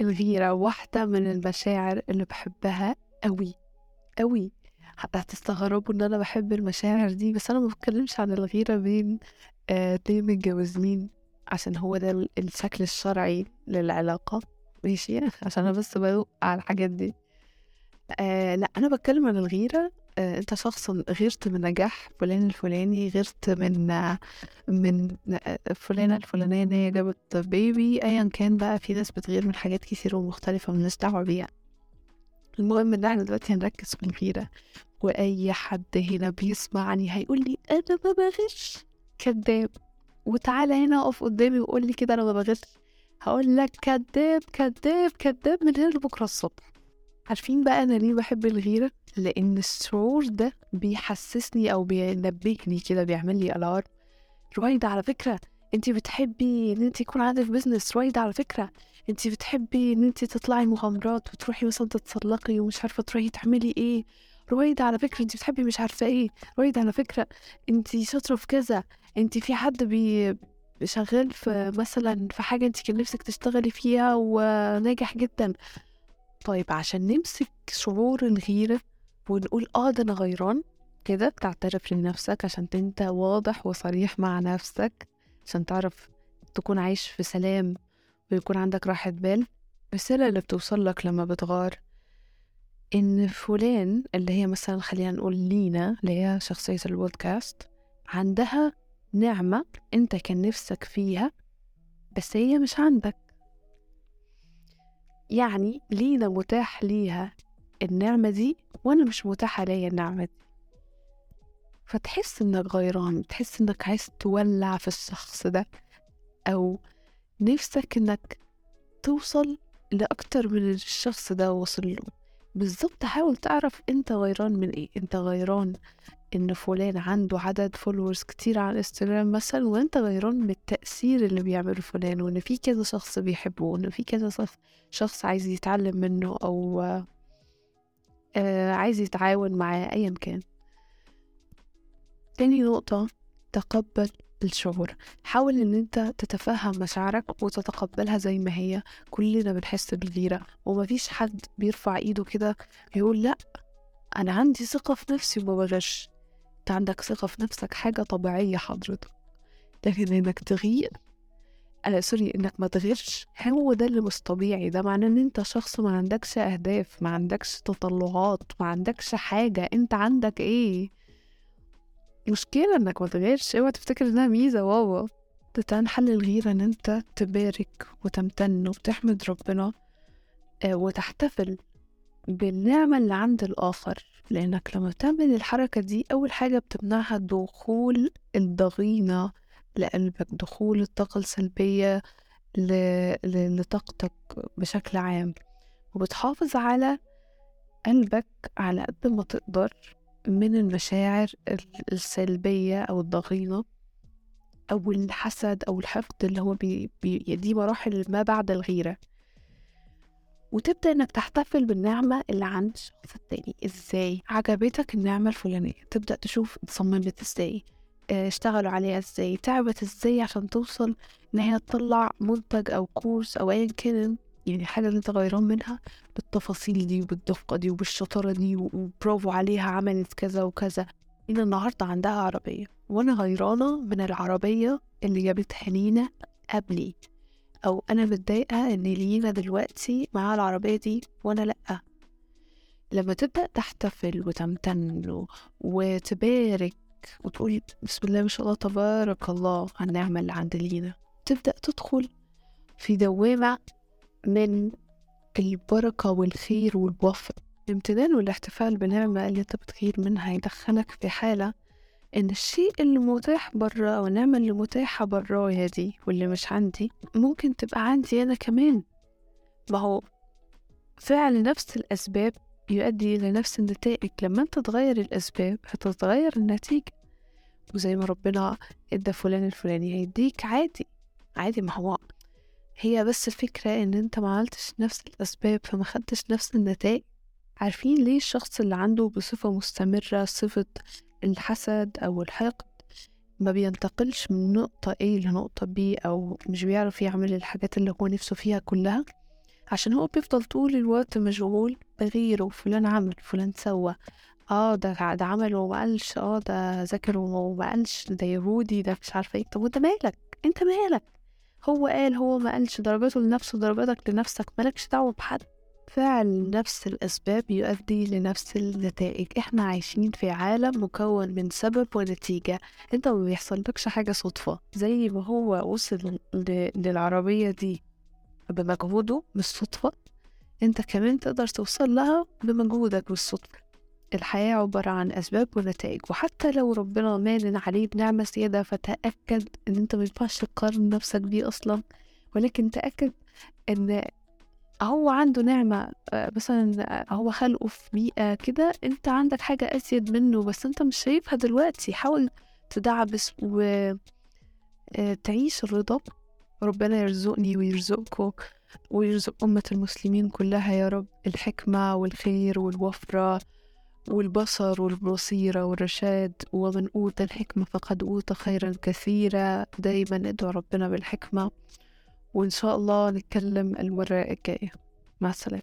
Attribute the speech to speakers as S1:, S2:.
S1: الغيرة واحدة من المشاعر اللي بحبها قوي قوي حتى هتستغربوا إن أنا بحب المشاعر دي بس أنا ما بتكلمش عن الغيرة بين آه، اتنين متجوزين عشان هو ده ال- الشكل الشرعي للعلاقة. ماشي؟ عشان أنا بس بدوق على الحاجات دي. آه لا أنا بتكلم عن الغيرة آه أنت شخص غيرت من نجاح فلان الفلاني غيرت من آه من آه، فلانة الفلانية إن هي جابت بيبي ايا كان بقى في ناس بتغير من حاجات كتير ومختلفة ملناش دعوة بيها. المهم إن إحنا دلوقتي هنركز في الغيرة وأي حد هنا بيسمعني هيقول لي أنا ما بغش كذاب. وتعالى هنا أقف قدامي وقول لي كده أنا ما بغش هقول لك كذاب كذاب كذاب من هنا لبكرة الصبح. عارفين بقى أنا ليه بحب الغيرة؟ لأن الشعور ده بيحسسني أو بينبهني كده بيعمل لي ألارم. رويدا على فكرة انت بتحبي إن انت يكون عندك بزنس رويدا على فكرة انت بتحبي إن انت تطلعي مغامرات وتروحي مثلا تتسلقي ومش عارفة تروحي تعملي إيه. رويدا على فكرة انت بتحبي مش عارفة إيه. رويدا على فكرة انت شاطرة في كذا. انت في حد بي شغال في مثلا في حاجة انت كان نفسك تشتغلي فيها وناجح جدا. طيب عشان نمسك شعور الغيرة ونقول آه ده أنا غيران كده بتعترف لنفسك عشان أنت واضح وصريح مع نفسك عشان تعرف تكون عايش في سلام ويكون عندك راحة بال الرسالة اللي بتوصل لك لما بتغار إن فلان اللي هي مثلا خلينا نقول لينا اللي هي شخصية البودكاست عندها نعمة أنت كان نفسك فيها بس هي مش عندك. يعني لينا متاح ليها النعمة دي وأنا مش متاحة ليا النعمة دي. فتحس إنك غيران تحس إنك عايز تولع في الشخص ده أو نفسك إنك توصل لأكتر من الشخص ده وصل له. بالظبط حاول تعرف أنت غيران من إيه أنت غيران إن فلان عنده عدد فولورز كتير على الإنستجرام مثلا وأنت غيران من التأثير اللي بيعمله فلان وإن في كذا شخص بيحبه وإن في كذا شخص عايز يتعلم منه أو آه عايز يتعاون معاه ايا كان. تاني نقطة تقبل الشعور. حاول إن أنت تتفهم مشاعرك وتتقبلها زي ما هي. كلنا بنحس بالغيرة. ومفيش حد بيرفع إيده كده يقول لأ أنا عندي ثقة في نفسي وما بغش. عندك ثقة في نفسك حاجة طبيعية حضرتك لكن إنك تغير أنا سوري إنك ما تغيرش هو ده اللي مش طبيعي ده معناه إن أنت شخص ما عندكش أهداف ما عندكش تطلعات ما عندكش حاجة أنت عندك إيه؟ مشكلة إنك ما تغيرش أوعى تفتكر إنها ميزة واوا ده حل الغيرة إن أنت تبارك وتمتن وتحمد ربنا آه، وتحتفل بالنعمة اللي عند الآخر. لأنك لما بتعمل الحركة دي أول حاجة بتمنعها دخول الضغينة لقلبك دخول الطاقة السلبية لطاقتك بشكل عام. وبتحافظ على قلبك على قد ما تقدر من المشاعر ال- السلبية أو الضغينة أو الحسد أو الحقد اللي هو بي بي دي مراحل ما بعد الغيرة. وتبدأ إنك تحتفل بالنعمة اللي عند الشخص التاني. إزاي؟ عجبتك النعمة الفلانية؟ تبدأ تشوف اتصممت إزاي؟ آه، اشتغلوا عليها إزاي؟ تعبت إزاي عشان توصل إن هي تطلع منتج أو كورس أو أيا كان يعني حاجة اللي أنت غيران منها بالتفاصيل دي وبالدقة دي وبالشطارة دي وبرافو عليها عملت كذا وكذا. إن النهاردة عندها عربية. وأنا غيرانة من العربية اللي جابتها لينا قبلي. أو أنا متضايقة إن لينا دلوقتي معاها العربية دي وأنا لأ. لما تبدأ تحتفل وتمتن و- وتبارك وتقول بسم الله ما شاء الله تبارك الله على النعمة اللي عند لينا تبدأ تدخل في دوامة من البركة والخير والوفر الامتنان والاحتفال بنعمة اللي أنت بتغير منها يدخلك في حالة إن الشيء اللي متاح برا أو النعمة اللي متاحة برايا دي واللي مش عندي ممكن تبقى عندي أنا كمان. ما هو فعل نفس الأسباب يؤدي إلى نفس النتائج. لما أنت تغير الأسباب هتتغير النتيجة. وزي ما ربنا إدى فلان الفلاني هيديك عادي. عادي ما هو هي بس الفكرة إن أنت ما عملتش نفس الأسباب فما خدتش نفس النتائج. عارفين ليه الشخص اللي عنده بصفة مستمرة صفة الحسد أو الحقد ما بينتقلش من نقطة A لنقطة B أو مش بيعرف يعمل الحاجات اللي هو نفسه فيها كلها؟ عشان هو بيفضل طول الوقت مشغول بغيره فلان عمل فلان سوى. آه ده ده عمل وما قالش. آه ده ذاكر وما قالش. ده يهودي ده مش عارفة إيه. طب وأنت مالك؟ أنت مالك؟ هو قال هو ما قالش. درجاته لنفسه درجاتك لنفسك. مالكش دعوة بحد. فعل نفس الأسباب يؤدي لنفس النتائج. إحنا عايشين في عالم مكون من سبب ونتيجة. أنت ما بيحصلكش حاجة صدفة. زي ما هو وصل للعربية دي بمجهوده مش صدفة أنت كمان تقدر توصل لها بمجهودك بالصدفة. الحياة عبارة عن أسباب ونتائج. وحتى لو ربنا مانن عليه بنعمة زيادة فتأكد إن أنت مينفعش تقارن نفسك بيه أصلا. ولكن تأكد إن هو عنده نعمة آه، مثلا آه، هو خلقه في بيئة كده أنت عندك حاجة أزيد منه بس أنت مش شايفها دلوقتي. حاول تدعبس وتعيش الرضا. ربنا يرزقني ويرزقكم ويرزق أمة المسلمين كلها يا رب. الحكمة والخير والوفرة والبصر والبصيرة والرشاد. ومن أوتى الحكمة فقد أوتى خيرا كثيرا. دايما ادعو ربنا بالحكمة. وإن شاء الله نتكلم المرة الجاية. مع السلامة.